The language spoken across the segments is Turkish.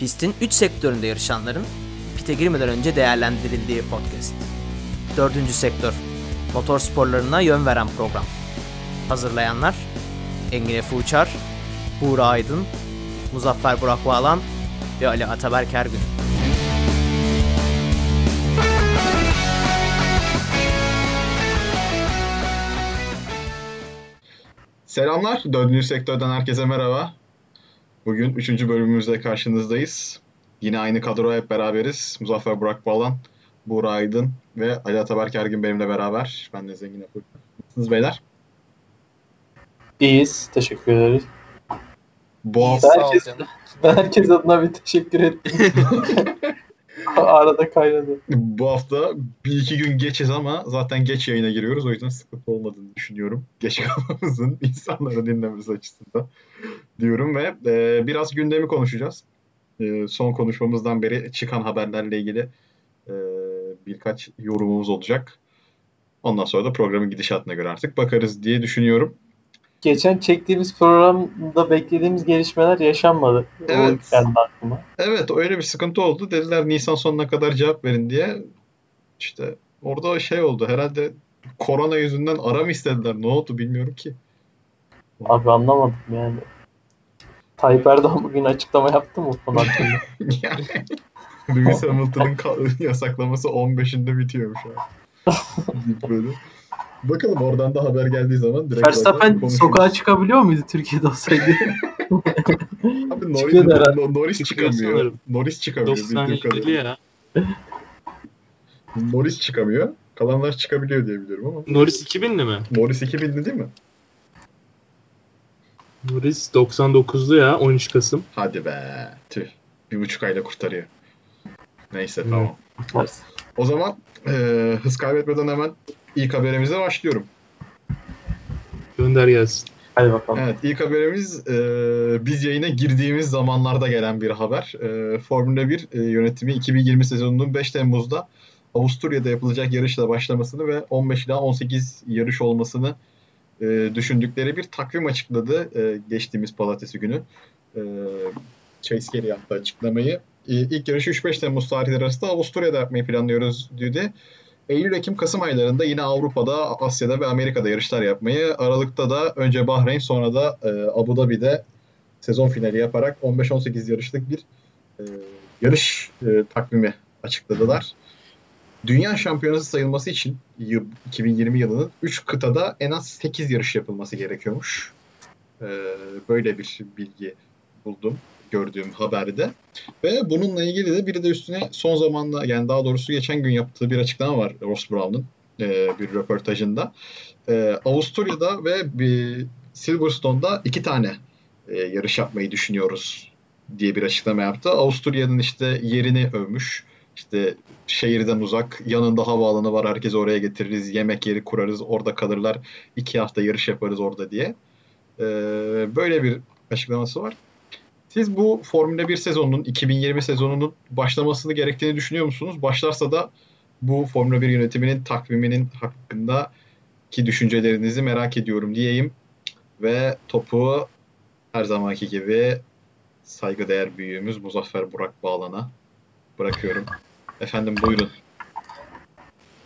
Pistin 3 sektöründe yarışanların pite girmeden önce değerlendirildiği podcast. Dördüncü sektör, motor sporlarına yön veren program. Hazırlayanlar Engin Efe Uçar, Buğra Aydın, Muzaffer Burak Bağlan ve Ali Ataberk Ergün. Selamlar. Dördüncü sektörden herkese merhaba. Bugün üçüncü bölümümüzde karşınızdayız. Yine aynı kadro hep beraberiz. Muzaffer Burak Bağlan, Buğra Aydın ve Ali Ataberk Ergin benimle beraber. Ben de Zengin Apur. Nasılsınız beyler? İyiyiz. Teşekkür ederiz. Bu hafta... Herkes, ben herkes adına bir teşekkür ettim. Arada kaynadı. Bu hafta bir iki gün geçiz ama zaten geç yayına giriyoruz. O yüzden sıkıntı olmadığını düşünüyorum. Geç kalmamızın insanları dinlemesi açısından diyorum ve e, biraz gündemi konuşacağız. E, son konuşmamızdan beri çıkan haberlerle ilgili e, birkaç yorumumuz olacak. Ondan sonra da programın gidişatına göre artık bakarız diye düşünüyorum. Geçen çektiğimiz programda beklediğimiz gelişmeler yaşanmadı. Evet. Geldi aklıma. Evet öyle bir sıkıntı oldu. Dediler Nisan sonuna kadar cevap verin diye. İşte orada şey oldu. Herhalde korona yüzünden ara mı istediler? Ne oldu bilmiyorum ki. Abi anlamadım yani. Tayyip Erdoğan bugün açıklama yaptı mı bu hakkında? yani Lewis Hamilton'ın yasaklaması 15'inde bitiyormuş abi. Böyle. Bakalım oradan da haber geldiği zaman direkt Verstappen sokağa çıkabiliyor muydu Türkiye'de olsaydı? Abi Norris, Çıkıyordu herhalde. No- Norris çıkamıyor. sanırım. Norris çıkamıyor bildiğim 97 kadarıyla. ya. Norris çıkamıyor. Kalanlar çıkabiliyor diye biliyorum ama. Norris 2000'li mi? Norris 2000'li değil mi? Norris 99'lu ya 13 Kasım. Hadi be. Tüh. Bir buçuk ayla kurtarıyor. Neyse Hmm. tamam. O zaman e, hız kaybetmeden hemen ilk haberimize başlıyorum. Gönder gelsin. Hadi bakalım. Evet ilk haberimiz e, biz yayına girdiğimiz zamanlarda gelen bir haber. E, Formula 1 e, yönetimi 2020 sezonunun 5 Temmuz'da Avusturya'da yapılacak yarışla başlamasını ve 15 ila 18 yarış olmasını e, düşündükleri bir takvim açıkladı e, geçtiğimiz pazartesi günü. E, Chase Carey yaptı açıklamayı. E, ilk yarışı 3-5 Temmuz tarihleri arasında Avusturya'da yapmayı planlıyoruz dedi. Eylül, Ekim, Kasım aylarında yine Avrupa'da, Asya'da ve Amerika'da yarışlar yapmayı, Aralık'ta da önce Bahreyn sonra da e, Abu Dhabi'de sezon finali yaparak 15-18 yarışlık bir e, yarış e, takvimi açıkladılar. Dünya şampiyonası sayılması için yıl, 2020 yılının 3 kıtada en az 8 yarış yapılması gerekiyormuş. E, böyle bir bilgi buldum gördüğüm haberde. Ve bununla ilgili de biri de üstüne son zamanda yani daha doğrusu geçen gün yaptığı bir açıklama var Ross Brown'un e, bir röportajında. E, Avusturya'da ve bir Silverstone'da iki tane e, yarış yapmayı düşünüyoruz diye bir açıklama yaptı. Avusturya'nın işte yerini övmüş. İşte şehirden uzak, yanında havaalanı var, herkesi oraya getiririz, yemek yeri kurarız, orada kalırlar, iki hafta yarış yaparız orada diye. E, böyle bir açıklaması var. Siz bu Formula 1 sezonunun, 2020 sezonunun başlamasını gerektiğini düşünüyor musunuz? Başlarsa da bu Formula 1 yönetiminin takviminin hakkındaki düşüncelerinizi merak ediyorum diyeyim. Ve topu her zamanki gibi saygıdeğer büyüğümüz Muzaffer Burak Bağlan'a bırakıyorum. Efendim buyurun.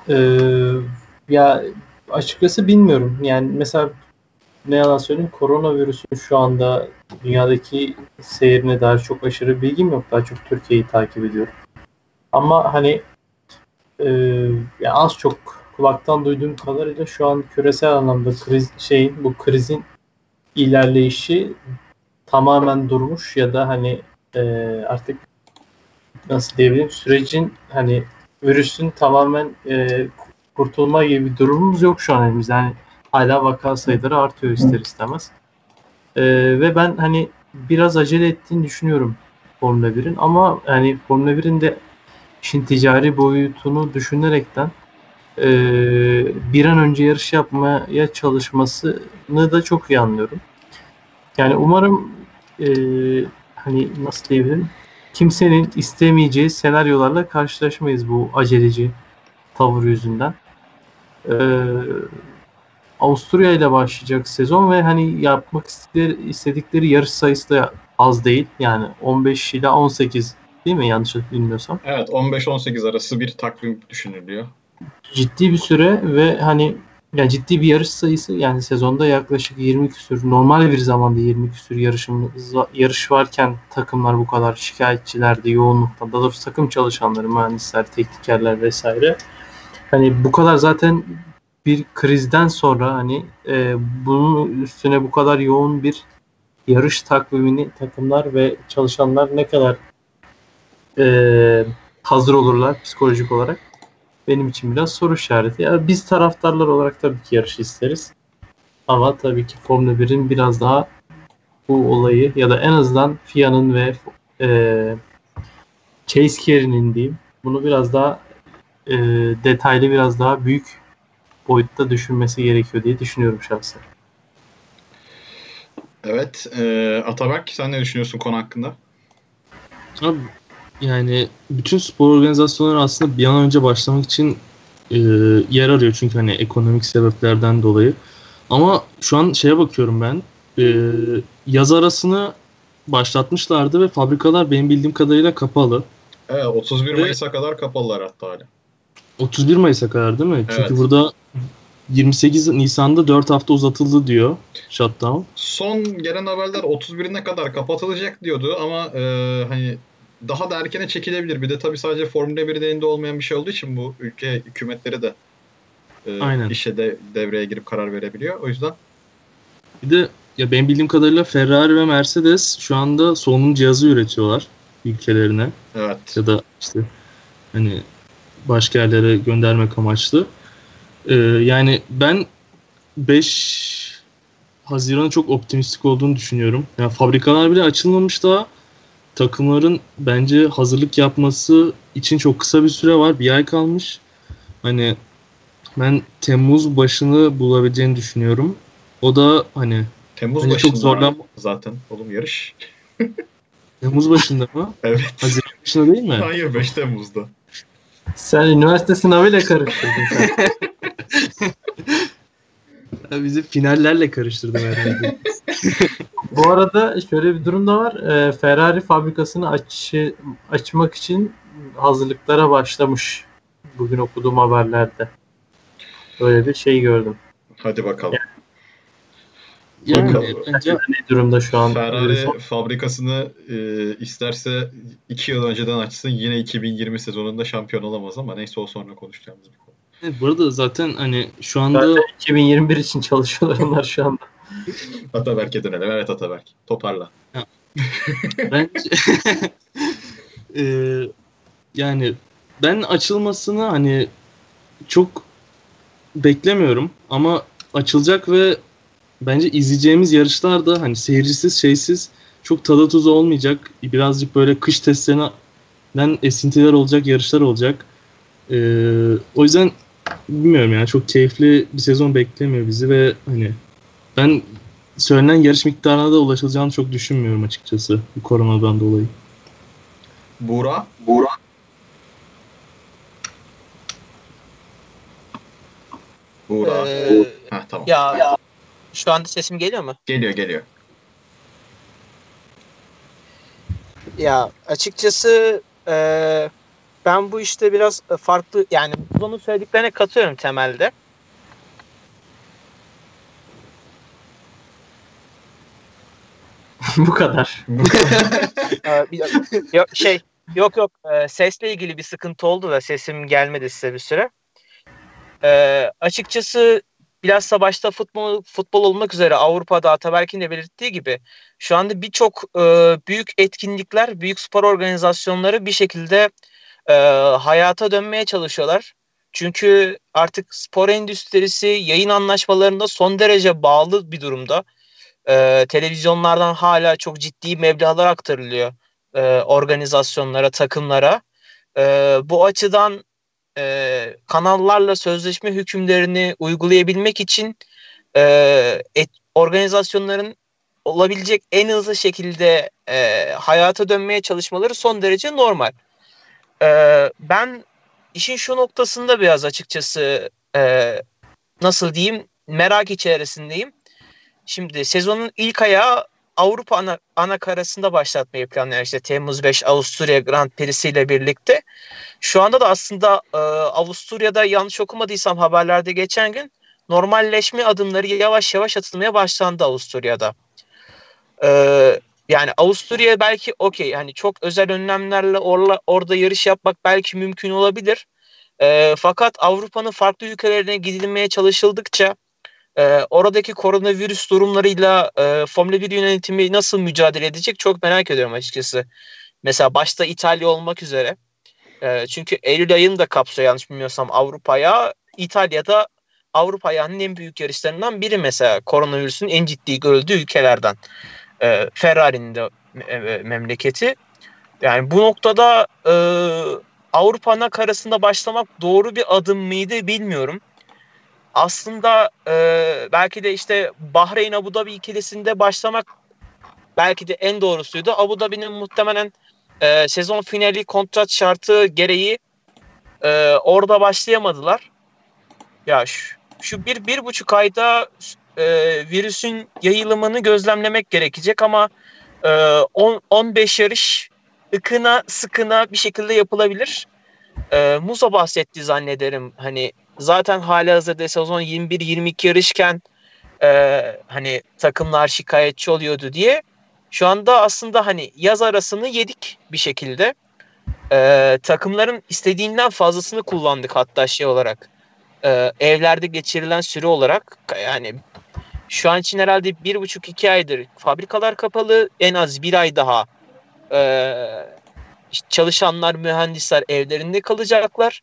Ee, ya açıkçası bilmiyorum. Yani mesela ne yalan söyleyeyim koronavirüsün şu anda dünyadaki seyrine dair çok aşırı bilgim yok. Daha çok Türkiye'yi takip ediyorum. Ama hani e, ya az çok kulaktan duyduğum kadarıyla şu an küresel anlamda kriz şeyin bu krizin ilerleyişi tamamen durmuş ya da hani e, artık nasıl diyebilirim sürecin hani virüsün tamamen e, kurtulma gibi bir durumumuz yok şu an elimizde. Yani hala vaka sayıları artıyor ister istemez. Ee, ve ben hani biraz acele ettiğini düşünüyorum Formula 1'in ama yani Formula 1'in de işin ticari boyutunu düşünerekten e, bir an önce yarış yapmaya çalışmasını da çok iyi anlıyorum. Yani umarım e, hani nasıl diyebilirim kimsenin istemeyeceği senaryolarla karşılaşmayız bu aceleci tavır yüzünden. Ee, Avusturya ile başlayacak sezon ve hani yapmak istedikleri, istedikleri yarış sayısı da az değil. Yani 15 ile 18 değil mi yanlış bilmiyorsam. Evet 15-18 arası bir takvim düşünülüyor. Ciddi bir süre ve hani yani ciddi bir yarış sayısı yani sezonda yaklaşık 20 küsür normal bir zamanda 20 küsür yarışımız yarış varken takımlar bu kadar şikayetçilerdi yoğunlukta daha doğrusu takım çalışanları mühendisler teknikerler vesaire hani bu kadar zaten bir krizden sonra hani e, bunun üstüne bu kadar yoğun bir yarış takvimini takımlar ve çalışanlar ne kadar e, hazır olurlar psikolojik olarak benim için biraz soru işareti. Ya biz taraftarlar olarak tabii ki yarış isteriz. Ama tabii ki Formula 1'in biraz daha bu olayı ya da en azından FIA'nın ve e, Chase Carey'nin diyeyim bunu biraz daha e, detaylı biraz daha büyük boyutta düşünmesi gerekiyor diye düşünüyorum şahsen. Evet. E, Ataberk sen ne düşünüyorsun konu hakkında? Abi, yani bütün spor organizasyonları aslında bir an önce başlamak için e, yer arıyor çünkü hani ekonomik sebeplerden dolayı. Ama şu an şeye bakıyorum ben. E, yaz arasını başlatmışlardı ve fabrikalar benim bildiğim kadarıyla kapalı. Evet 31 Ve- Mayıs'a kadar kapalılar hatta hala. 31 Mayıs'a kadar değil mi? Çünkü Evet. burada 28 Nisan'da 4 hafta uzatıldı diyor shutdown. Son gelen haberler 31'ine kadar kapatılacak diyordu ama e, hani daha da erkene çekilebilir. Bir de tabii sadece Formula 1'in elinde olmayan bir şey olduğu için bu ülke hükümetleri de e, Aynen. işe de devreye girip karar verebiliyor. O yüzden Bir de ya benim bildiğim kadarıyla Ferrari ve Mercedes şu anda solunum cihazı üretiyorlar ülkelerine. evet. ya da işte hani başka yerlere göndermek amaçlı. Ee, yani ben 5 Haziran'ın çok optimistik olduğunu düşünüyorum. Yani fabrikalar bile açılmamış daha. Takımların bence hazırlık yapması için çok kısa bir süre var. Bir ay kalmış. Hani ben Temmuz başını bulabileceğini düşünüyorum. O da hani Temmuz Hani çok başında zorlan- zaten oğlum yarış. Temmuz başında mı? Evet. Haziran başında değil mi? Hayır 5 Temmuz'da. Sen üniversite sınavıyla karıştırdın sen. Bizi finallerle karıştırdım herhalde. Bu arada şöyle bir durum da var. Ee, Ferrari fabrikasını aç, açmak için hazırlıklara başlamış. Bugün okuduğum haberlerde. Böyle bir şey gördüm. Hadi bakalım. yani Bakalım. bence Ne durumda şu an? Ferrari fabrikasını e, isterse 2 yıl önceden açsın yine 2020 sezonunda şampiyon olamaz ama neyse o sonra konuşacağımız bir konu. Evet, bu arada zaten hani şu anda Zaten 2021 için çalışıyorlar onlar şu anda. Ataberk'e dönelim. Evet Ataberk. Toparla. bence Eee, yani ben açılmasını hani çok beklemiyorum ama açılacak ve bence izleyeceğimiz yarışlar da hani seyircisiz şeysiz çok tadı tuzu olmayacak. Birazcık böyle kış testlerinden esintiler olacak yarışlar olacak. Eee, o yüzden bilmiyorum yani çok keyifli bir sezon beklemiyor bizi ve hani ben söylenen yarış miktarına da ulaşılacağını çok düşünmüyorum açıkçası bu koronadan dolayı. Buğra. Buğra. Buğra. Ee, Heh, tamam. ya şu anda sesim geliyor mu? Geliyor geliyor. Ya açıkçası e, ben bu işte biraz farklı yani bunun söylediklerine katıyorum temelde. Bu kadar. Ee, bir- yok, şey yok yok e, sesle ilgili bir sıkıntı oldu da sesim gelmedi size bir süre. Ee, açıkçası bilhassa başta futbol futbol olmak üzere Avrupa'da Ataberk'in de belirttiği gibi şu anda birçok e, büyük etkinlikler, büyük spor organizasyonları bir şekilde e, hayata dönmeye çalışıyorlar. Çünkü artık spor endüstrisi yayın anlaşmalarında son derece bağlı bir durumda. E, televizyonlardan hala çok ciddi meblağlar aktarılıyor e, organizasyonlara, takımlara. E, bu açıdan e, kanallarla sözleşme hükümlerini uygulayabilmek için e, et, organizasyonların olabilecek en hızlı şekilde e, hayata dönmeye çalışmaları son derece normal. E, ben işin şu noktasında biraz açıkçası e, nasıl diyeyim merak içerisindeyim. Şimdi sezonun ilk ayağı Avrupa ana, ana karasında başlatmayı planlıyor. İşte Temmuz 5 Avusturya Grand Prix'si ile birlikte. Şu anda da aslında e, Avusturya'da yanlış okumadıysam haberlerde geçen gün normalleşme adımları yavaş yavaş atılmaya başlandı Avusturya'da. E, yani Avusturya belki okey yani çok özel önlemlerle orla, orada yarış yapmak belki mümkün olabilir. E, fakat Avrupa'nın farklı ülkelerine gidilmeye çalışıldıkça e, oradaki koronavirüs durumlarıyla e, Formula 1 yönetimi nasıl mücadele edecek çok merak ediyorum açıkçası. Mesela başta İtalya olmak üzere. E, çünkü Eylül ayını da kapsıyor yanlış bilmiyorsam Avrupa'ya. İtalya'da Avrupa ayağının en büyük yarışlarından biri mesela koronavirüsün en ciddi görüldüğü ülkelerden. E, Ferrari'nin de e, memleketi. Yani bu noktada e, Avrupa'nın karasında başlamak doğru bir adım mıydı bilmiyorum aslında e, belki de işte Bahreyn Abu Dhabi ikilisinde başlamak belki de en doğrusuydu. Abu Dhabi'nin muhtemelen e, sezon finali kontrat şartı gereği e, orada başlayamadılar. Ya şu, şu bir, bir buçuk ayda e, virüsün yayılımını gözlemlemek gerekecek ama e, 10, 15 yarış ıkına sıkına bir şekilde yapılabilir. E, Musa bahsetti zannederim hani zaten hali hazırda sezon 21-22 yarışken e, hani takımlar şikayetçi oluyordu diye şu anda aslında hani yaz arasını yedik bir şekilde. E, takımların istediğinden fazlasını kullandık hatta şey olarak. E, evlerde geçirilen süre olarak yani şu an için herhalde bir buçuk iki aydır fabrikalar kapalı en az bir ay daha e, çalışanlar mühendisler evlerinde kalacaklar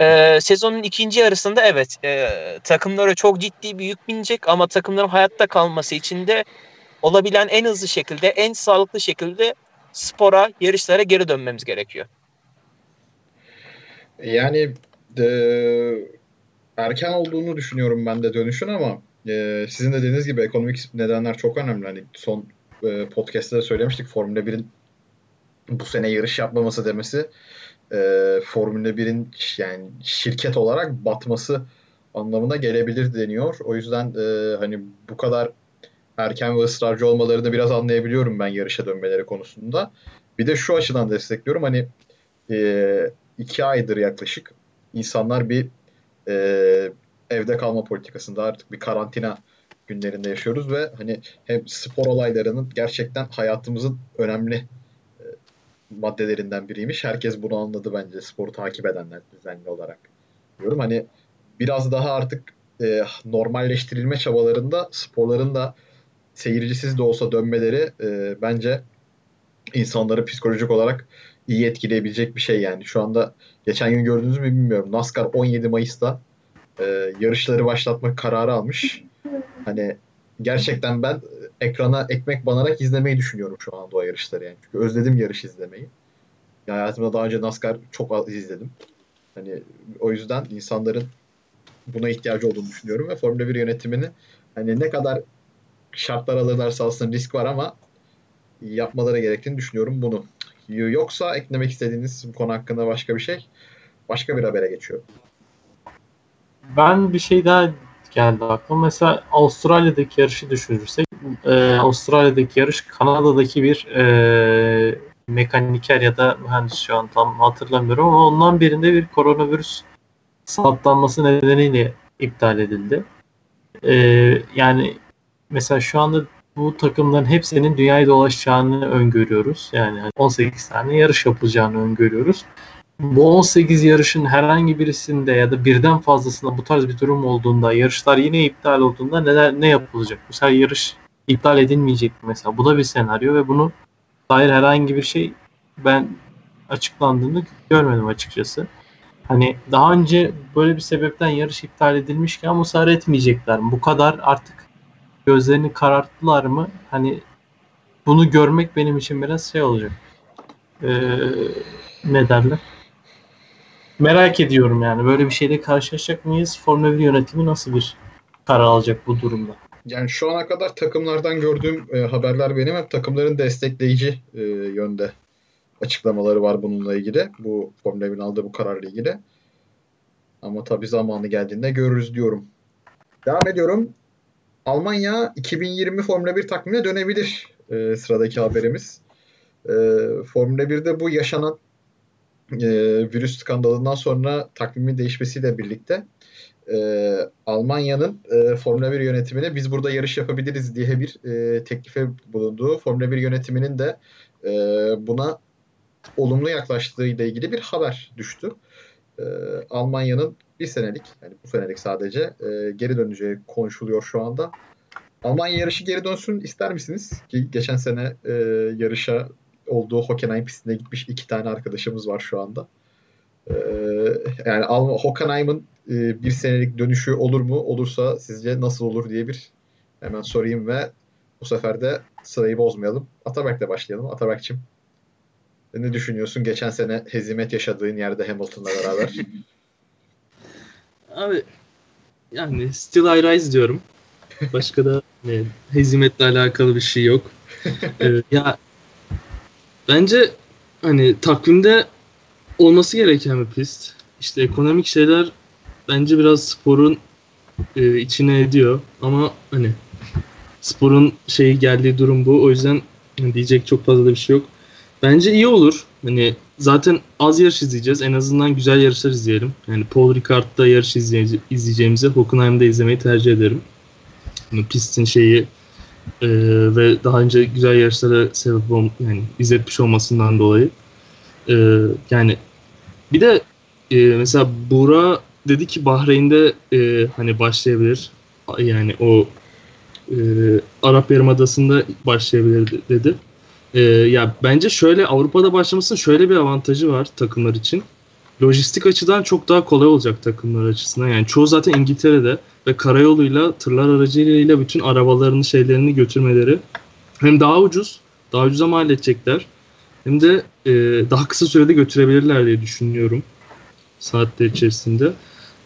e, sezonun ikinci yarısında evet e, takımlara çok ciddi bir yük binecek ama takımların hayatta kalması için de olabilen en hızlı şekilde, en sağlıklı şekilde spora, yarışlara geri dönmemiz gerekiyor. Yani e, erken olduğunu düşünüyorum ben de dönüşün ama e, sizin de dediğiniz gibi ekonomik nedenler çok önemli. Hani son e, podcast'ta söylemiştik Formula 1'in bu sene yarış yapmaması demesi e, Formula 1'in yani şirket olarak batması anlamına gelebilir deniyor. O yüzden e, hani bu kadar erken ve ısrarcı olmalarını biraz anlayabiliyorum ben yarışa dönmeleri konusunda. Bir de şu açıdan destekliyorum hani e, iki aydır yaklaşık insanlar bir e, evde kalma politikasında artık bir karantina günlerinde yaşıyoruz ve hani hem spor olaylarının gerçekten hayatımızın önemli maddelerinden biriymiş. Herkes bunu anladı bence sporu takip edenler düzenli olarak. Diyorum hani biraz daha artık e, normalleştirilme çabalarında sporların da seyircisiz de olsa dönmeleri e, bence insanları psikolojik olarak iyi etkileyebilecek bir şey yani. Şu anda geçen gün gördünüz mü bilmiyorum. NASCAR 17 Mayıs'ta e, yarışları başlatmak kararı almış. Hani gerçekten ben ekrana ekmek banarak izlemeyi düşünüyorum şu anda o yarışları yani. Çünkü özledim yarış izlemeyi. Ya hayatımda daha önce NASCAR çok az izledim. Hani o yüzden insanların buna ihtiyacı olduğunu düşünüyorum ve Formula 1 yönetimini hani ne kadar şartlar alırlarsa aslında risk var ama yapmaları gerektiğini düşünüyorum bunu. Yoksa eklemek istediğiniz bu konu hakkında başka bir şey? Başka bir habere geçiyor. Ben bir şey daha geldi aklıma. Mesela Avustralya'daki yarışı düşünürsek e, Avustralya'daki yarış Kanada'daki bir e, mekaniker ya da mühendis şu an tam hatırlamıyorum ama ondan birinde bir koronavirüs saptanması nedeniyle iptal edildi. E, yani mesela şu anda bu takımların hepsinin dünyayı dolaşacağını öngörüyoruz. Yani 18 tane yarış yapılacağını öngörüyoruz bu 18 yarışın herhangi birisinde ya da birden fazlasında bu tarz bir durum olduğunda yarışlar yine iptal olduğunda neler ne yapılacak? Mesela yarış iptal edilmeyecek mesela? Bu da bir senaryo ve bunu dair herhangi bir şey ben açıklandığını görmedim açıkçası. Hani daha önce böyle bir sebepten yarış iptal edilmişken musar etmeyecekler mi? Bu kadar artık gözlerini kararttılar mı? Hani bunu görmek benim için biraz şey olacak. Ee, ne derler? merak ediyorum yani. Böyle bir şeyle karşılaşacak mıyız? Formula 1 yönetimi nasıl bir karar alacak bu durumda? Yani şu ana kadar takımlardan gördüğüm e, haberler benim hep takımların destekleyici e, yönde açıklamaları var bununla ilgili. Bu Formula 1'in aldığı bu kararla ilgili. Ama tabii zamanı geldiğinde görürüz diyorum. Devam ediyorum. Almanya 2020 Formula 1 takvimine dönebilir e, sıradaki haberimiz. E, Formula 1'de bu yaşanan e, virüs skandalından sonra takvimin değişmesiyle birlikte e, Almanya'nın e, Formula 1 yönetimine biz burada yarış yapabiliriz diye bir e, teklife bulunduğu, Formula 1 yönetiminin de e, buna olumlu yaklaştığıyla ilgili bir haber düştü. E, Almanya'nın bir senelik, yani bu senelik sadece e, geri döneceği konuşuluyor şu anda. Almanya yarışı geri dönsün ister misiniz? Ki geçen sene e, yarışa olduğu Hockenheim pistine gitmiş iki tane arkadaşımız var şu anda. E, yani Hockenheim'ın e, bir senelik dönüşü olur mu? Olursa sizce nasıl olur diye bir hemen sorayım ve bu sefer de sırayı bozmayalım. Ataberk'le başlayalım. Ataberk'cim ne düşünüyorsun geçen sene hezimet yaşadığın yerde Hamilton'la beraber? Abi yani Still I Rise diyorum. Başka da ne, hezimetle alakalı bir şey yok. ee, ya bence hani takvimde olması gereken bir pist. İşte ekonomik şeyler bence biraz sporun e, içine ediyor ama hani sporun şeyi geldiği durum bu. O yüzden diyecek çok fazla da bir şey yok. Bence iyi olur. Hani zaten az yarış izleyeceğiz. En azından güzel yarışlar izleyelim. Yani Paul Ricard'da yarış izleye- izleyeceğimize Hockenheim'da izlemeyi tercih ederim. Yani pistin şeyi e, ve daha önce güzel yarışlara sebep ol, yani izletmiş olmasından dolayı. E, yani bir de e, mesela Buğra dedi ki Bahreyn'de e, hani başlayabilir. Yani o e, Arap Yarımadası'nda başlayabilir dedi. E, ya bence şöyle Avrupa'da başlamasının şöyle bir avantajı var takımlar için. Lojistik açıdan çok daha kolay olacak takımlar açısından. Yani çoğu zaten İngiltere'de ve karayoluyla, tırlar aracılığıyla bütün arabalarını, şeylerini götürmeleri hem daha ucuz, daha ucuza mal edecekler hem de e, daha kısa sürede götürebilirler diye düşünüyorum saatler içerisinde.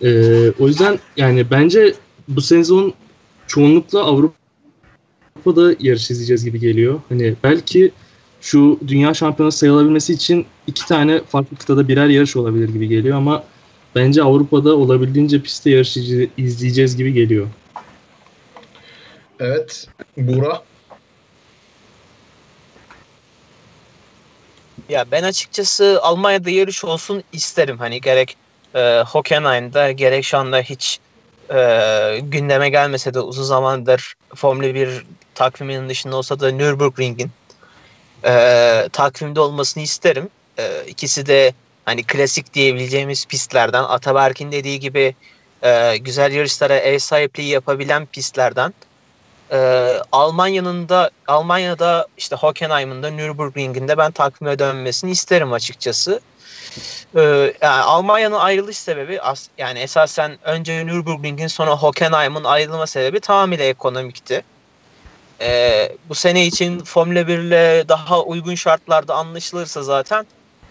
E, o yüzden yani bence bu sezon çoğunlukla Avrupa'da yarış izleyeceğiz gibi geliyor. Hani belki şu dünya şampiyonası sayılabilmesi için iki tane farklı kıtada birer yarış olabilir gibi geliyor ama bence Avrupa'da olabildiğince pistte yarış izleyeceğiz gibi geliyor. Evet. Buğra? Ya ben açıkçası Almanya'da yarış olsun isterim. Hani gerek e, Hockenheim'da gerek şu anda hiç e, gündeme gelmese de uzun zamandır Formula 1 takviminin dışında olsa da Nürburgring'in e, takvimde olmasını isterim. E, ikisi de hani klasik diyebileceğimiz pistlerden Ataberk'in dediği gibi e, güzel yarışlara ev sahipliği yapabilen pistlerden. E, Almanya'nın da Almanya'da işte Hockenheim'ın da Nürburgring'in de ben takvime dönmesini isterim açıkçası. E, yani Almanya'nın ayrılış sebebi as, yani esasen önce Nürburgring'in sonra Hockenheim'ın ayrılma sebebi tamamıyla ekonomikti. E, bu sene için Formula 1 ile daha uygun şartlarda anlaşılırsa zaten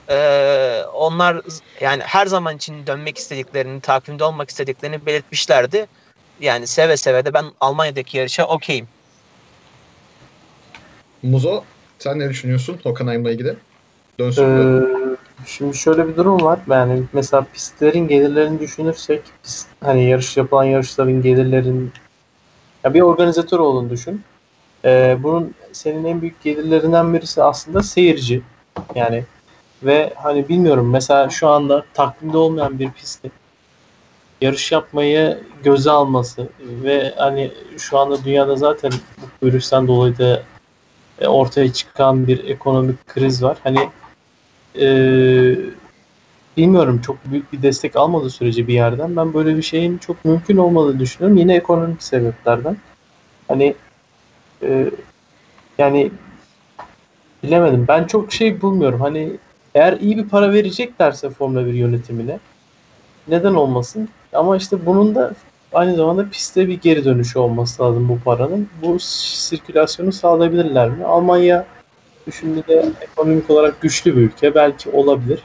e, onlar yani her zaman için dönmek istediklerini, takvimde olmak istediklerini belirtmişlerdi. Yani seve seve de ben Almanya'daki yarışa okeyim. Muzo sen ne düşünüyorsun Hockenheim'la ilgili? Dönsün Ee, mü? şimdi şöyle bir durum var. Yani mesela pistlerin gelirlerini düşünürsek pist, hani yarış yapılan yarışların gelirlerin ya bir organizatör olduğunu düşün. Ee, bunun senin en büyük gelirlerinden birisi aslında seyirci. Yani ve hani bilmiyorum mesela şu anda takvimde olmayan bir pistte yarış yapmayı göze alması ve hani şu anda dünyada zaten bu virüsten dolayı da e, ortaya çıkan bir ekonomik kriz var. Hani e, bilmiyorum çok büyük bir destek almadığı sürece bir yerden ben böyle bir şeyin çok mümkün olmadığını düşünüyorum. Yine ekonomik sebeplerden. Hani e, yani bilemedim. Ben çok şey bulmuyorum. Hani eğer iyi bir para vereceklerse Formula 1 yönetimine neden olmasın? Ama işte bunun da aynı zamanda piste bir geri dönüşü olması lazım bu paranın. Bu sirkülasyonu sağlayabilirler mi? Almanya düşündüğünde ekonomik olarak güçlü bir ülke. Belki olabilir.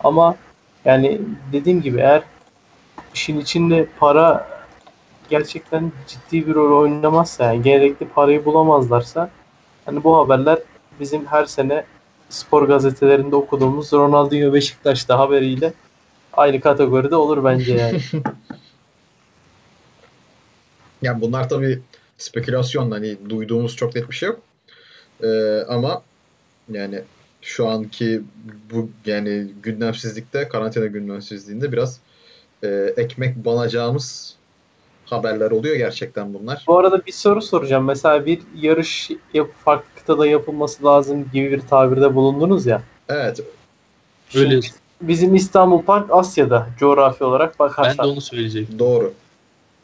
Ama yani dediğim gibi eğer işin içinde para gerçekten ciddi bir rol oynamazsa yani gerekli parayı bulamazlarsa hani bu haberler bizim her sene spor gazetelerinde okuduğumuz Ronaldinho Beşiktaş'ta haberiyle aynı kategoride olur bence yani. Yani bunlar tabii spekülasyon hani duyduğumuz çok net bir şey yok. Ee, ama yani şu anki bu yani gündemsizlikte karantina gündemsizliğinde biraz e, ekmek banacağımız haberler oluyor gerçekten bunlar. Bu arada bir soru soracağım. Mesela bir yarış yap, farklı kıtada yapılması lazım gibi bir tabirde bulundunuz ya. Evet. Öyle. Bizim İstanbul Park Asya'da coğrafi olarak Ben bakarsak. de onu söyleyecektim. Doğru.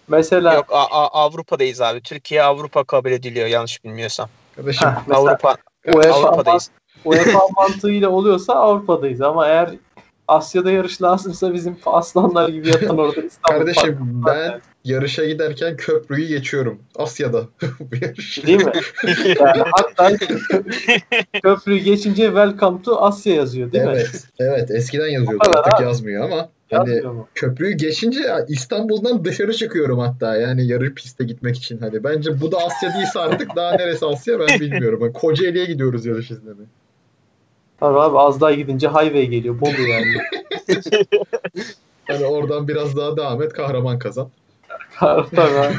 Mesela Yok A- A- Avrupa'dayız abi. Türkiye Avrupa kabul ediliyor yanlış bilmiyorsam. Kardeşim mesela Avrupa UEFA, Avrupa'dayız. UEFA mantığıyla oluyorsa Avrupa'dayız ama eğer Asya'da yarış lazımsa bizim aslanlar gibi yatan orada İstanbul kardeşim Park- ben yarışa giderken köprüyü geçiyorum. Asya'da bu yarış. Değil mi? Yani hatta köprüyü geçince Welcome to Asya yazıyor değil mi? Evet. Evet. Eskiden yazıyordu. Artık abi. yazmıyor ama hani köprüyü geçince İstanbul'dan dışarı çıkıyorum hatta yani yarı piste gitmek için hani bence bu da Asya değilse artık daha neresi Asya ben bilmiyorum. Hani Kocaeli'ye gidiyoruz yarış izlemeye. Tabii abi az daha gidince highway geliyor. Bolu yani. Hani oradan biraz daha devam et kahraman kazan. Tabii abi.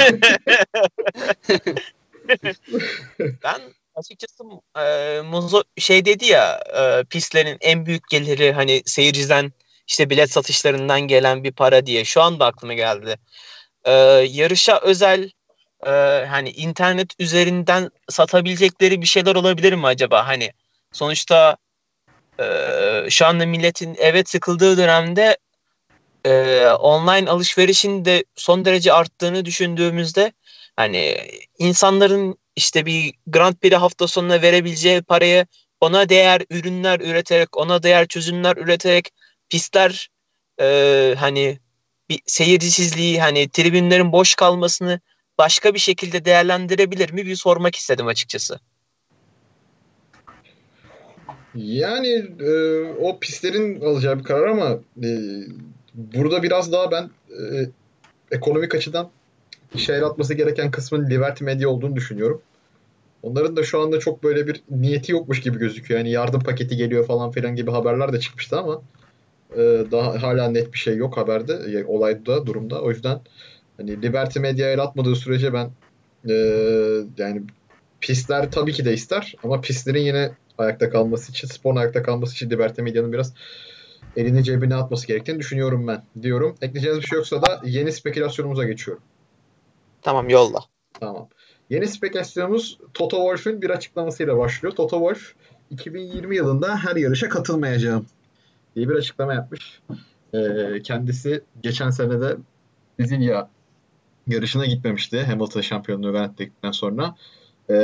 Ben açıkçası e, Muzo şey dedi ya e, pistlerin en büyük geliri hani seyirciden işte bilet satışlarından gelen bir para diye şu anda aklıma geldi. E, yarışa özel e, hani internet üzerinden satabilecekleri bir şeyler olabilir mi acaba? Hani sonuçta e, şu anda milletin eve sıkıldığı dönemde e, online alışverişin de son derece arttığını düşündüğümüzde hani insanların işte bir Grand Prix hafta sonuna verebileceği parayı ona değer ürünler üreterek, ona değer çözümler üreterek pistler e, hani bir seyircisizliği hani tribünlerin boş kalmasını başka bir şekilde değerlendirebilir mi bir sormak istedim açıkçası. Yani e, o pistlerin alacağı bir karar ama e, burada biraz daha ben e, ekonomik açıdan işe el atması gereken kısmın Liberty Media olduğunu düşünüyorum. Onların da şu anda çok böyle bir niyeti yokmuş gibi gözüküyor. Yani yardım paketi geliyor falan filan gibi haberler de çıkmıştı ama e, daha hala net bir şey yok haberde, e, olayda, durumda. O yüzden hani Liberty Media el atmadığı sürece ben e, yani pistler tabii ki de ister ama pistlerin yine ayakta kalması için, sporun ayakta kalması için Liberty Media'nın biraz elini cebine atması gerektiğini düşünüyorum ben diyorum. Ekleyeceğiniz bir şey yoksa da yeni spekülasyonumuza geçiyorum. Tamam yolla. Tamam. Yeni spekülasyonumuz Toto Wolff'ün bir açıklamasıyla başlıyor. Toto Wolff 2020 yılında her yarışa katılmayacağım diye bir açıklama yapmış. Ee, kendisi geçen sene de Brezilya yarışına gitmemişti Hamilton şampiyonluğu garantiledikten sonra. Ee,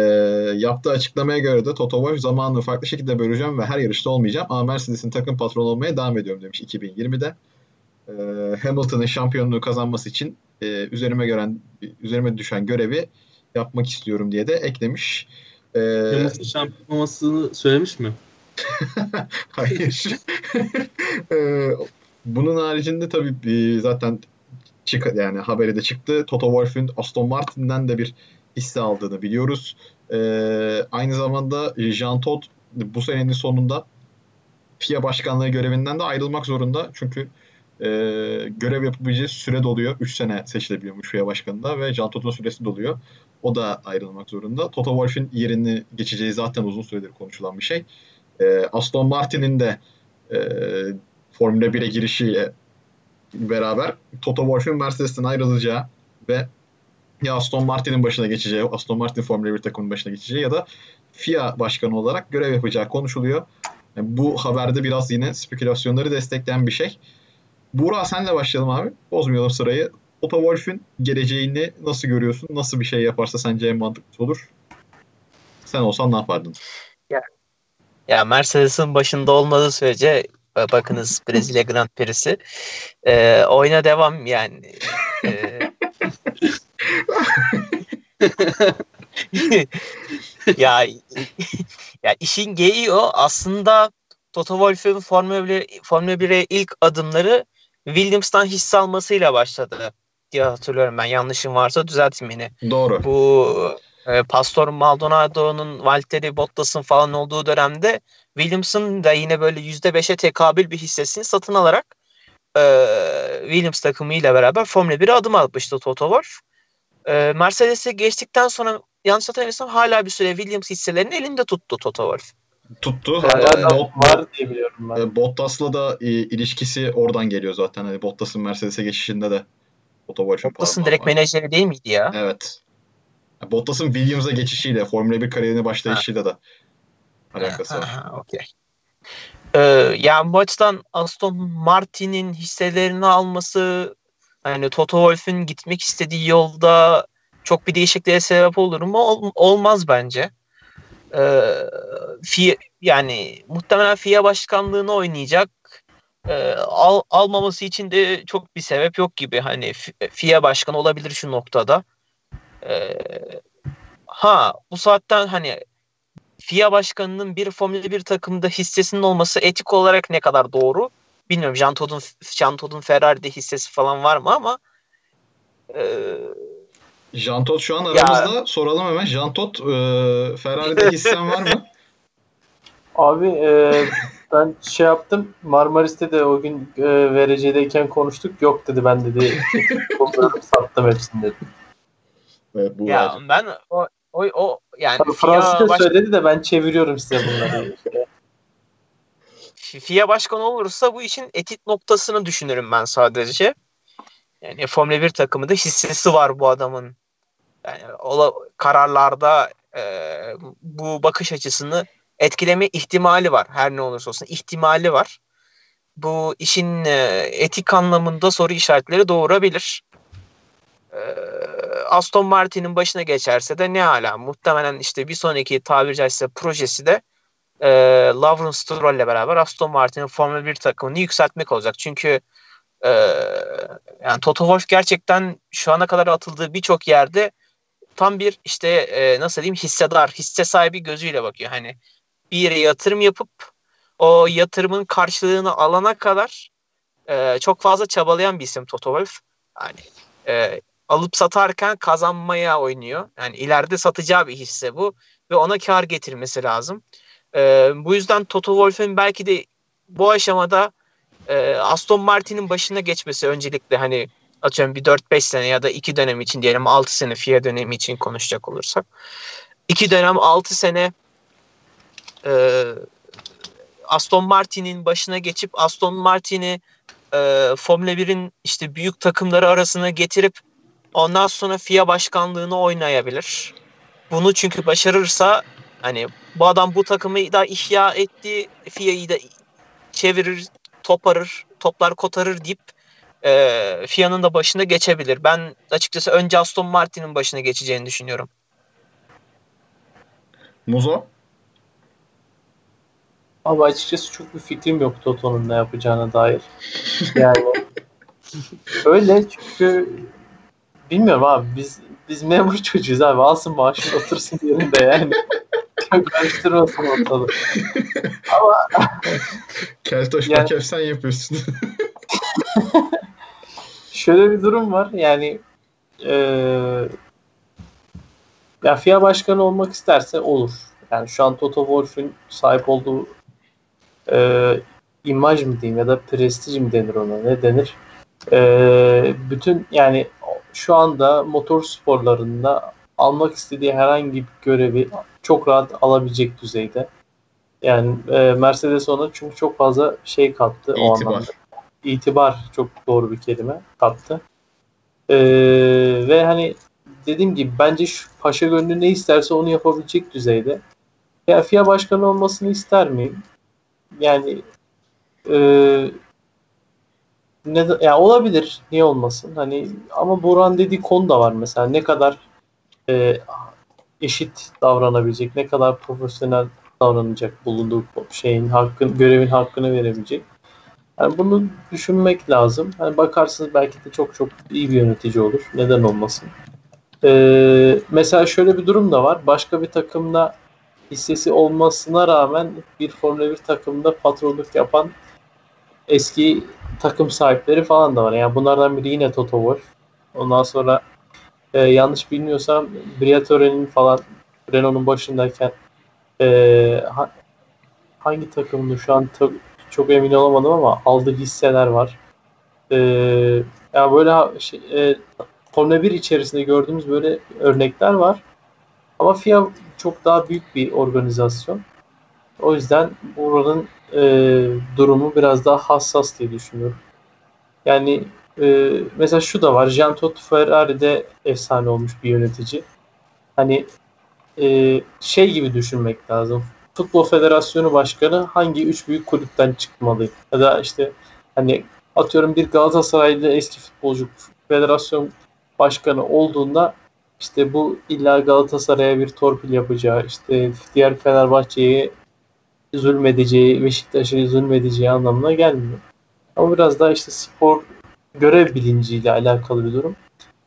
yaptığı açıklamaya göre de Toto Wolff zamanını farklı şekilde böleceğim ve her yarışta olmayacağım ama Mercedes'in takım patronu olmaya devam ediyorum demiş 2020'de. Ee, Hamilton'ın şampiyonluğu kazanması için e, üzerime gören üzerime düşen görevi yapmak istiyorum diye de eklemiş. Ee, Hamilton şampiyon olmasını söylemiş mi? Hayır. Ee, bunun haricinde tabii e, zaten çık yani haberi de çıktı. Toto Wolff'ün Aston Martin'den de bir hisse aldığını biliyoruz. Ee, aynı zamanda Jean Todt bu senenin sonunda FIA başkanlığı görevinden de ayrılmak zorunda. Çünkü e, görev yapabileceği süre doluyor. 3 sene seçilebiliyormuş FIA başkanında ve Jean Todt'un süresi doluyor. O da ayrılmak zorunda. Toto Wolff'ün yerini geçeceği zaten uzun süredir konuşulan bir şey. E, Aston Martin'in de e, Formula 1'e girişiyle beraber Toto Wolff'ün Mercedes'ten ayrılacağı ve ya Aston Martin'in başına geçeceği, Aston Martin Formula 1 takımının başına geçeceği ya da FIA başkanı olarak görev yapacağı konuşuluyor. Yani bu haberde biraz yine spekülasyonları destekleyen bir şey. Buğra senle başlayalım abi. Bozmayalım sırayı. Toto Wolff'ün geleceğini nasıl görüyorsun? Nasıl bir şey yaparsa sence en mantıklı olur? Sen olsan ne yapardın? Ya Mercedes'in başında olmadığı sürece e, bakınız Brezilya Grand Prix'si e, oyuna devam yani. E, ya ya işin geyiği o aslında Toto Wolff'ün Formula 1, Formula 1'e ilk adımları Williams'tan hisse almasıyla başladı diye hatırlıyorum ben. Yanlışım varsa düzeltin beni Doğru. bu e, Pastor Maldonado'nun Valtteri Bottas'ın falan olduğu dönemde Williams'ın da yine böyle %5'e tekabül bir hissesini satın alarak e, Williams takımıyla beraber Formula 1'e adım atmıştı Toto Wolff. E, Mercedes'e geçtikten sonra yanlış hatırlamıyorsam hala bir süre Williams hisselerini elinde tuttu Toto Wolff. Tuttu. Hatta da Bot- var diye biliyorum ben. e, Bottas'la da e, ilişkisi oradan geliyor zaten. Hani Bottas'ın Mercedes'e geçişinde de Toto Wolff'un Bottas'ın direkt var. menajeri değil miydi ya? Evet. Bottas'ın Williams'a geçişiyle, Formula 1 kariyerine başlayışıyla da alakası var. Ha, Okey. Ee, yani bu açıdan Aston Martin'in hisselerini alması hani Toto Wolff'ün gitmek istediği yolda çok bir değişikliğe sebep olur mu? Ol- olmaz bence. Ee, FIA, yani muhtemelen FIA başkanlığını oynayacak. Ee, al, almaması için de çok bir sebep yok gibi. Hani FIA başkanı olabilir şu noktada. Ee, ha bu saatten hani FIA başkanının bir Formula 1 takımda hissesinin olması etik olarak ne kadar doğru bilmiyorum. Jean Todt'un Jean Todt'un Ferrari'de hissesi falan var mı ama e, Jean Todt şu an Ya- aramızda. Soralım hemen. Jean Todt e, Ferrari'de hissen var mı? Abi e, ben şey yaptım Marmaris'te de o gün e, VRC'deyken konuştuk. Yok dedi ben dedi sattım hepsini dedi. Evet, bu ya var. ben o o, o yani Tabii Fransızca baş- söyledi de ben çeviriyorum size bunları. FIA başkanı olursa bu işin etik noktasını düşünürüm ben sadece. Yani Formula 1 takımında hissesi var bu adamın. Yani ola, kararlarda e, bu bakış açısını etkileme ihtimali var. Her ne olursa olsun ihtimali var. Bu işin e, etik anlamında soru işaretleri doğurabilir. E, Aston Martin'in başına geçerse de ne hala muhtemelen işte bir sonraki tabiri caizse projesi de e, Lawrence Stroll ile beraber Aston Martin'in Formula 1 takımını yükseltmek olacak. Çünkü e, yani Toto Wolff gerçekten şu ana kadar atıldığı birçok yerde tam bir işte e, nasıl diyeyim hissedar, hisse sahibi gözüyle bakıyor. Hani bir yere yatırım yapıp o yatırımın karşılığını alana kadar e, çok fazla çabalayan bir isim Toto Wolff. Yani e, alıp satarken kazanmaya oynuyor. Yani ileride satacağı bir hisse bu ve ona kar getirmesi lazım. E, bu yüzden Toto Wolff'ün belki de bu aşamada e, Aston Martin'in başına geçmesi öncelikle hani atıyorum bir 4-5 sene ya da 2 dönem için diyelim 6 sene FIA dönemi için konuşacak olursak. 2 dönem 6 sene e, Aston Martin'in başına geçip Aston Martin'i e, Formula 1'in işte büyük takımları arasına getirip ondan sonra FIA başkanlığını oynayabilir. Bunu çünkü başarırsa hani bu adam bu takımı da ihya etti, FIA'yı da çevirir, toparır, toplar kotarır deyip e, FIA'nın da başına geçebilir. Ben açıkçası önce Aston Martin'in başına geçeceğini düşünüyorum. Muzo? Ama açıkçası çok bir fikrim yok Toto'nun ne yapacağına dair. Yani öyle çünkü bilmiyorum abi biz biz memur çocuğuz abi alsın maaşını otursun yerinde yani. Çok karıştırmasın ortalığı. Keltoş Yani- Pakef sen yapıyorsun. Şöyle bir durum var yani eee ya FIA başkanı olmak isterse olur. Yani şu an Toto Wolff'ün sahip olduğu eee imaj mı diyeyim ya da prestij mi denir ona ne denir? Eee, bütün yani şu anda motor sporlarında almak istediği herhangi bir görevi çok rahat alabilecek düzeyde. Yani eee, Mercedes ona çünkü çok fazla şey kattı o İtibar. anlamda itibar çok doğru bir kelime kattı. Ee, ve hani dediğim gibi bence şu paşa gönlü ne isterse onu yapabilecek düzeyde. Ya FIA başkanı olmasını ister miyim? Yani e, ne ya olabilir. Niye olmasın? Hani ama Buran dediği konu da var mesela. Ne kadar e, eşit davranabilecek, ne kadar profesyonel davranacak bulunduğu şeyin hakkın görevin hakkını verebilecek. Yani bunu düşünmek lazım. Hani bakarsınız belki de çok çok iyi bir yönetici olur. Neden olmasın? Ee, mesela şöyle bir durum da var. Başka bir takımda hissesi olmasına rağmen bir Formula 1 takımda patronluk yapan eski takım sahipleri falan da var. Yani bunlardan biri yine Toto Wolff. Ondan sonra e, yanlış bilmiyorsam Briatore'nin falan Renault'un başındayken e, ha- hangi takımdı şu an ta- çok emin olamadım ama aldığı hisseler var. Ee, ya böyle şey, e, Formula 1 içerisinde gördüğümüz böyle örnekler var. Ama FIA çok daha büyük bir organizasyon. O yüzden buranın e, durumu biraz daha hassas diye düşünüyorum. Yani e, mesela şu da var. Jean Todt Ferrari'de efsane olmuş bir yönetici. Hani e, şey gibi düşünmek lazım. Futbol Federasyonu Başkanı hangi üç büyük kulüpten çıkmalı? Ya da işte hani atıyorum bir Galatasaraylı eski futbolcu federasyon başkanı olduğunda işte bu illa Galatasaray'a bir torpil yapacağı, işte diğer Fenerbahçe'ye zulmedeceği, Beşiktaş'a zulmedeceği anlamına gelmiyor. Ama biraz daha işte spor görev bilinciyle alakalı bir durum.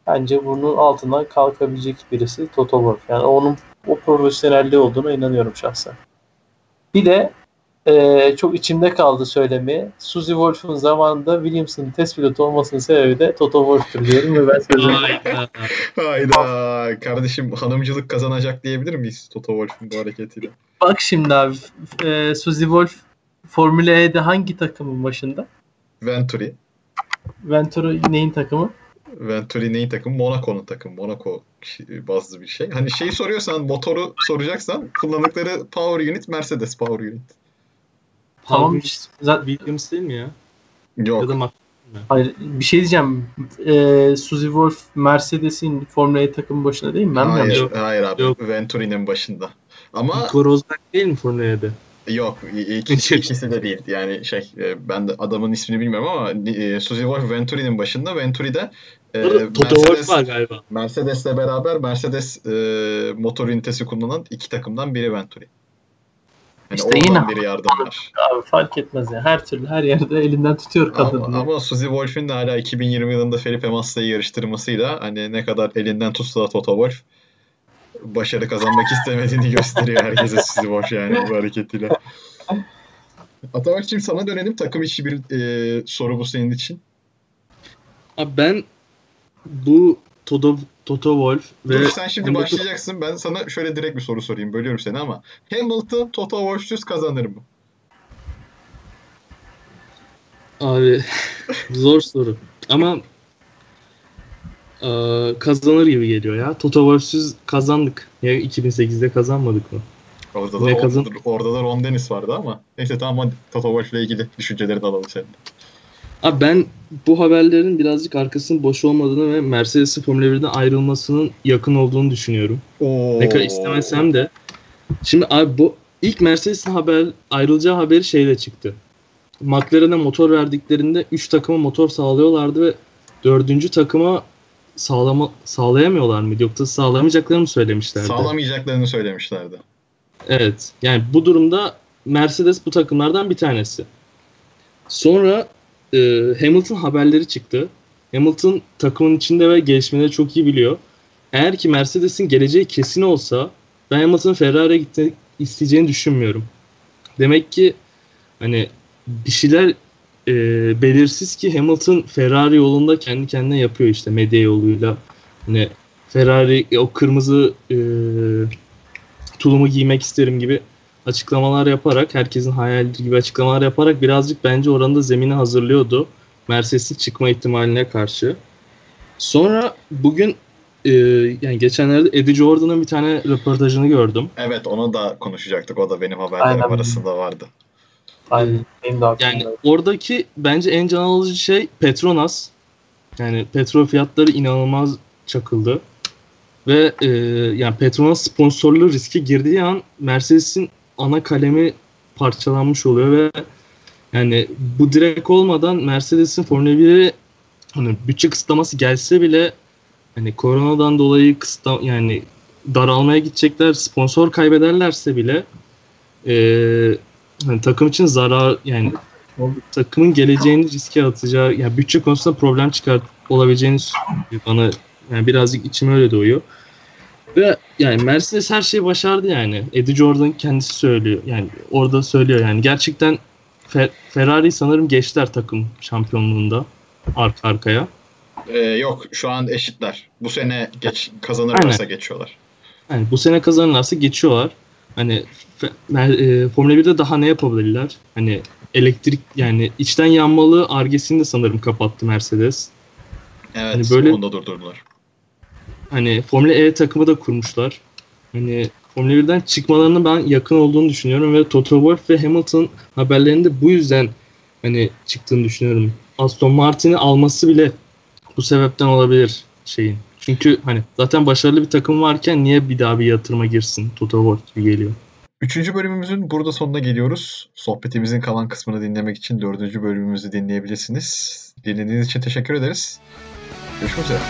Bence bunun altından kalkabilecek birisi Toto Wolff. Yani onun o profesyonelliği olduğuna inanıyorum şahsen. Bir de e, çok içimde kaldı söylemeye. Suzy Wolff'un zamanında Williams'ın test pilotu olmasının sebebi de Toto Wolff'tur diyorum ve ben sözümü Hayda. Hayda. Kardeşim hanımcılık kazanacak diyebilir miyiz Toto Wolff'un bu hareketiyle? Bak şimdi abi e, Suzy Wolf Formula E'de hangi takımın başında? Venturi. Venturi neyin takımı? Venturi neyin takımı? Monaco'nun takımı. Monaco bazlı bir şey. Hani şeyi soruyorsan, motoru soracaksan kullandıkları power unit Mercedes power unit. Tamam işte. Zaten, Williams değil mi ya? Yok. Ya da Mac- hayır, bir şey diyeceğim. E, Suzy Wolf Mercedes'in Formula E takımı başında değil mi? Ben mi hayır, hayır abi. Yok. Venturi'nin başında. Ama Nico Rosberg değil mi Formula E'de? Yok ikisi, ikisi de değil. Yani şey e, ben de adamın ismini bilmiyorum ama e, Suzy Wolff Venturi'nin başında. Venturi'de e, Toto Mercedes, var galiba. Mercedes'le beraber Mercedes e, motor ünitesi kullanan iki takımdan biri Venturi. Yani İşte yine biri yardımlar. Abi fark etmez ya. Her türlü her yerde elinden tutuyor kadın. Ama, ama Suzy Wolff'ün de hala 2020 yılında Felipe Massa'yı yarıştırmasıyla hani ne kadar elinden tutsa da Toto Wolff başarı kazanmak istemediğini gösteriyor herkese Suzy Wolff yani bu hareketiyle. Atabakçığım sana dönelim. Takım içi bir e, soru bu senin için. Abi ben bu Toto, Toto Wolff ve Dur sen şimdi Hamilton- başlayacaksın. Ben sana şöyle direkt bir soru sorayım. Bölüyorum seni ama Hamilton Toto Wolff'süz kazanır mı? Abi zor soru. Ama e, kazanır gibi geliyor ya. Toto Wolff'süz kazandık. Ya 2008'de kazanmadık mı? Orada da, Ne kazan- orada da Ron Dennis vardı ama. Neyse tamam hadi Toto Wolff'le ilgili düşüncelerini alalım senin. Abi ben bu haberlerin birazcık arkasının boş olmadığını ve Mercedes'in Formula 1'den ayrılmasının yakın olduğunu düşünüyorum. Oo. Ne kadar istemesem de. Şimdi abi bu ilk Mercedes'in haber ayrılacağı haberi şeyle çıktı. McLaren'e motor verdiklerinde 3 takıma motor sağlıyorlardı ve 4. takıma sağlama, sağlayamıyorlar mıydı yoksa sağlamayacaklarını mı söylemişlerdi? Sağlamayacaklarını söylemişlerdi. Evet. Yani bu durumda Mercedes bu takımlardan bir tanesi. Sonra e, Hamilton haberleri çıktı. Hamilton takımın içinde ve gelişmeleri çok iyi biliyor. Eğer ki Mercedes'in geleceği kesin olsa ben Hamilton'ın Ferrari'ye gitmek isteyeceğini düşünmüyorum. Demek ki hani bir şeyler e, belirsiz ki Hamilton Ferrari yolunda kendi kendine yapıyor işte medya yoluyla. Hani Ferrari e, o kırmızı e, tulumu giymek isterim gibi açıklamalar yaparak herkesin hayali gibi açıklamalar yaparak birazcık bence oranında zemini hazırlıyordu. Mercedes'in çıkma ihtimaline karşı. Sonra bugün e, yani geçenlerde Eddie Jordan'ın bir tane röportajını gördüm. Evet onu da konuşacaktık. O da benim haberlerim Aynen. arasında vardı. Aynen. Benim de aklımda. Yani oradaki bence en can alıcı şey Petronas. Yani petrol fiyatları inanılmaz çakıldı. Ve e, yani Petronas sponsorluğu riske girdiği an Mercedes'in ana kalemi parçalanmış oluyor ve yani bu direkt olmadan Mercedes'in Formula 1'e hani bütçe kısıtlaması gelse bile hani koronadan dolayı kısıtla yani daralmaya gidecekler sponsor kaybederlerse bile e, hani takım için zarar yani takımın geleceğini riske atacağı yani bütçe konusunda problem çıkar olabileceğini bana yani birazcık içime öyle doğuyor. Ve yani Mercedes her şeyi başardı yani. Eddie Jordan kendisi söylüyor. Yani orada söylüyor yani. Gerçekten Fe- Ferrari sanırım geçtiler takım şampiyonluğunda arka arkaya. Ee, yok şu an eşitler. Bu sene geç kazanırlarsa geçiyorlar. Yani bu sene kazanırlarsa geçiyorlar. Hani e, Formula 1'de daha ne yapabilirler? Hani elektrik yani içten yanmalı argesini de sanırım kapattı Mercedes. Evet Hani böyle- onu da durdurdular. Hani Formula E takımı da kurmuşlar. hani Formula 1'den çıkmalarını ben yakın olduğunu düşünüyorum ve Toto Wolff ve Hamilton haberlerinde bu yüzden hani çıktığını düşünüyorum. Aston Martin'i alması bile bu sebepten olabilir şeyin. Çünkü hani zaten başarılı bir takım varken niye bir daha bir yatırıma girsin Toto Wolff gibi geliyor. Üçüncü bölümümüzün burada sonuna geliyoruz. Sohbetimizin kalan kısmını dinlemek için dördüncü bölümümüzü dinleyebilirsiniz. Dinlediğiniz için teşekkür ederiz. Görüşmek üzere.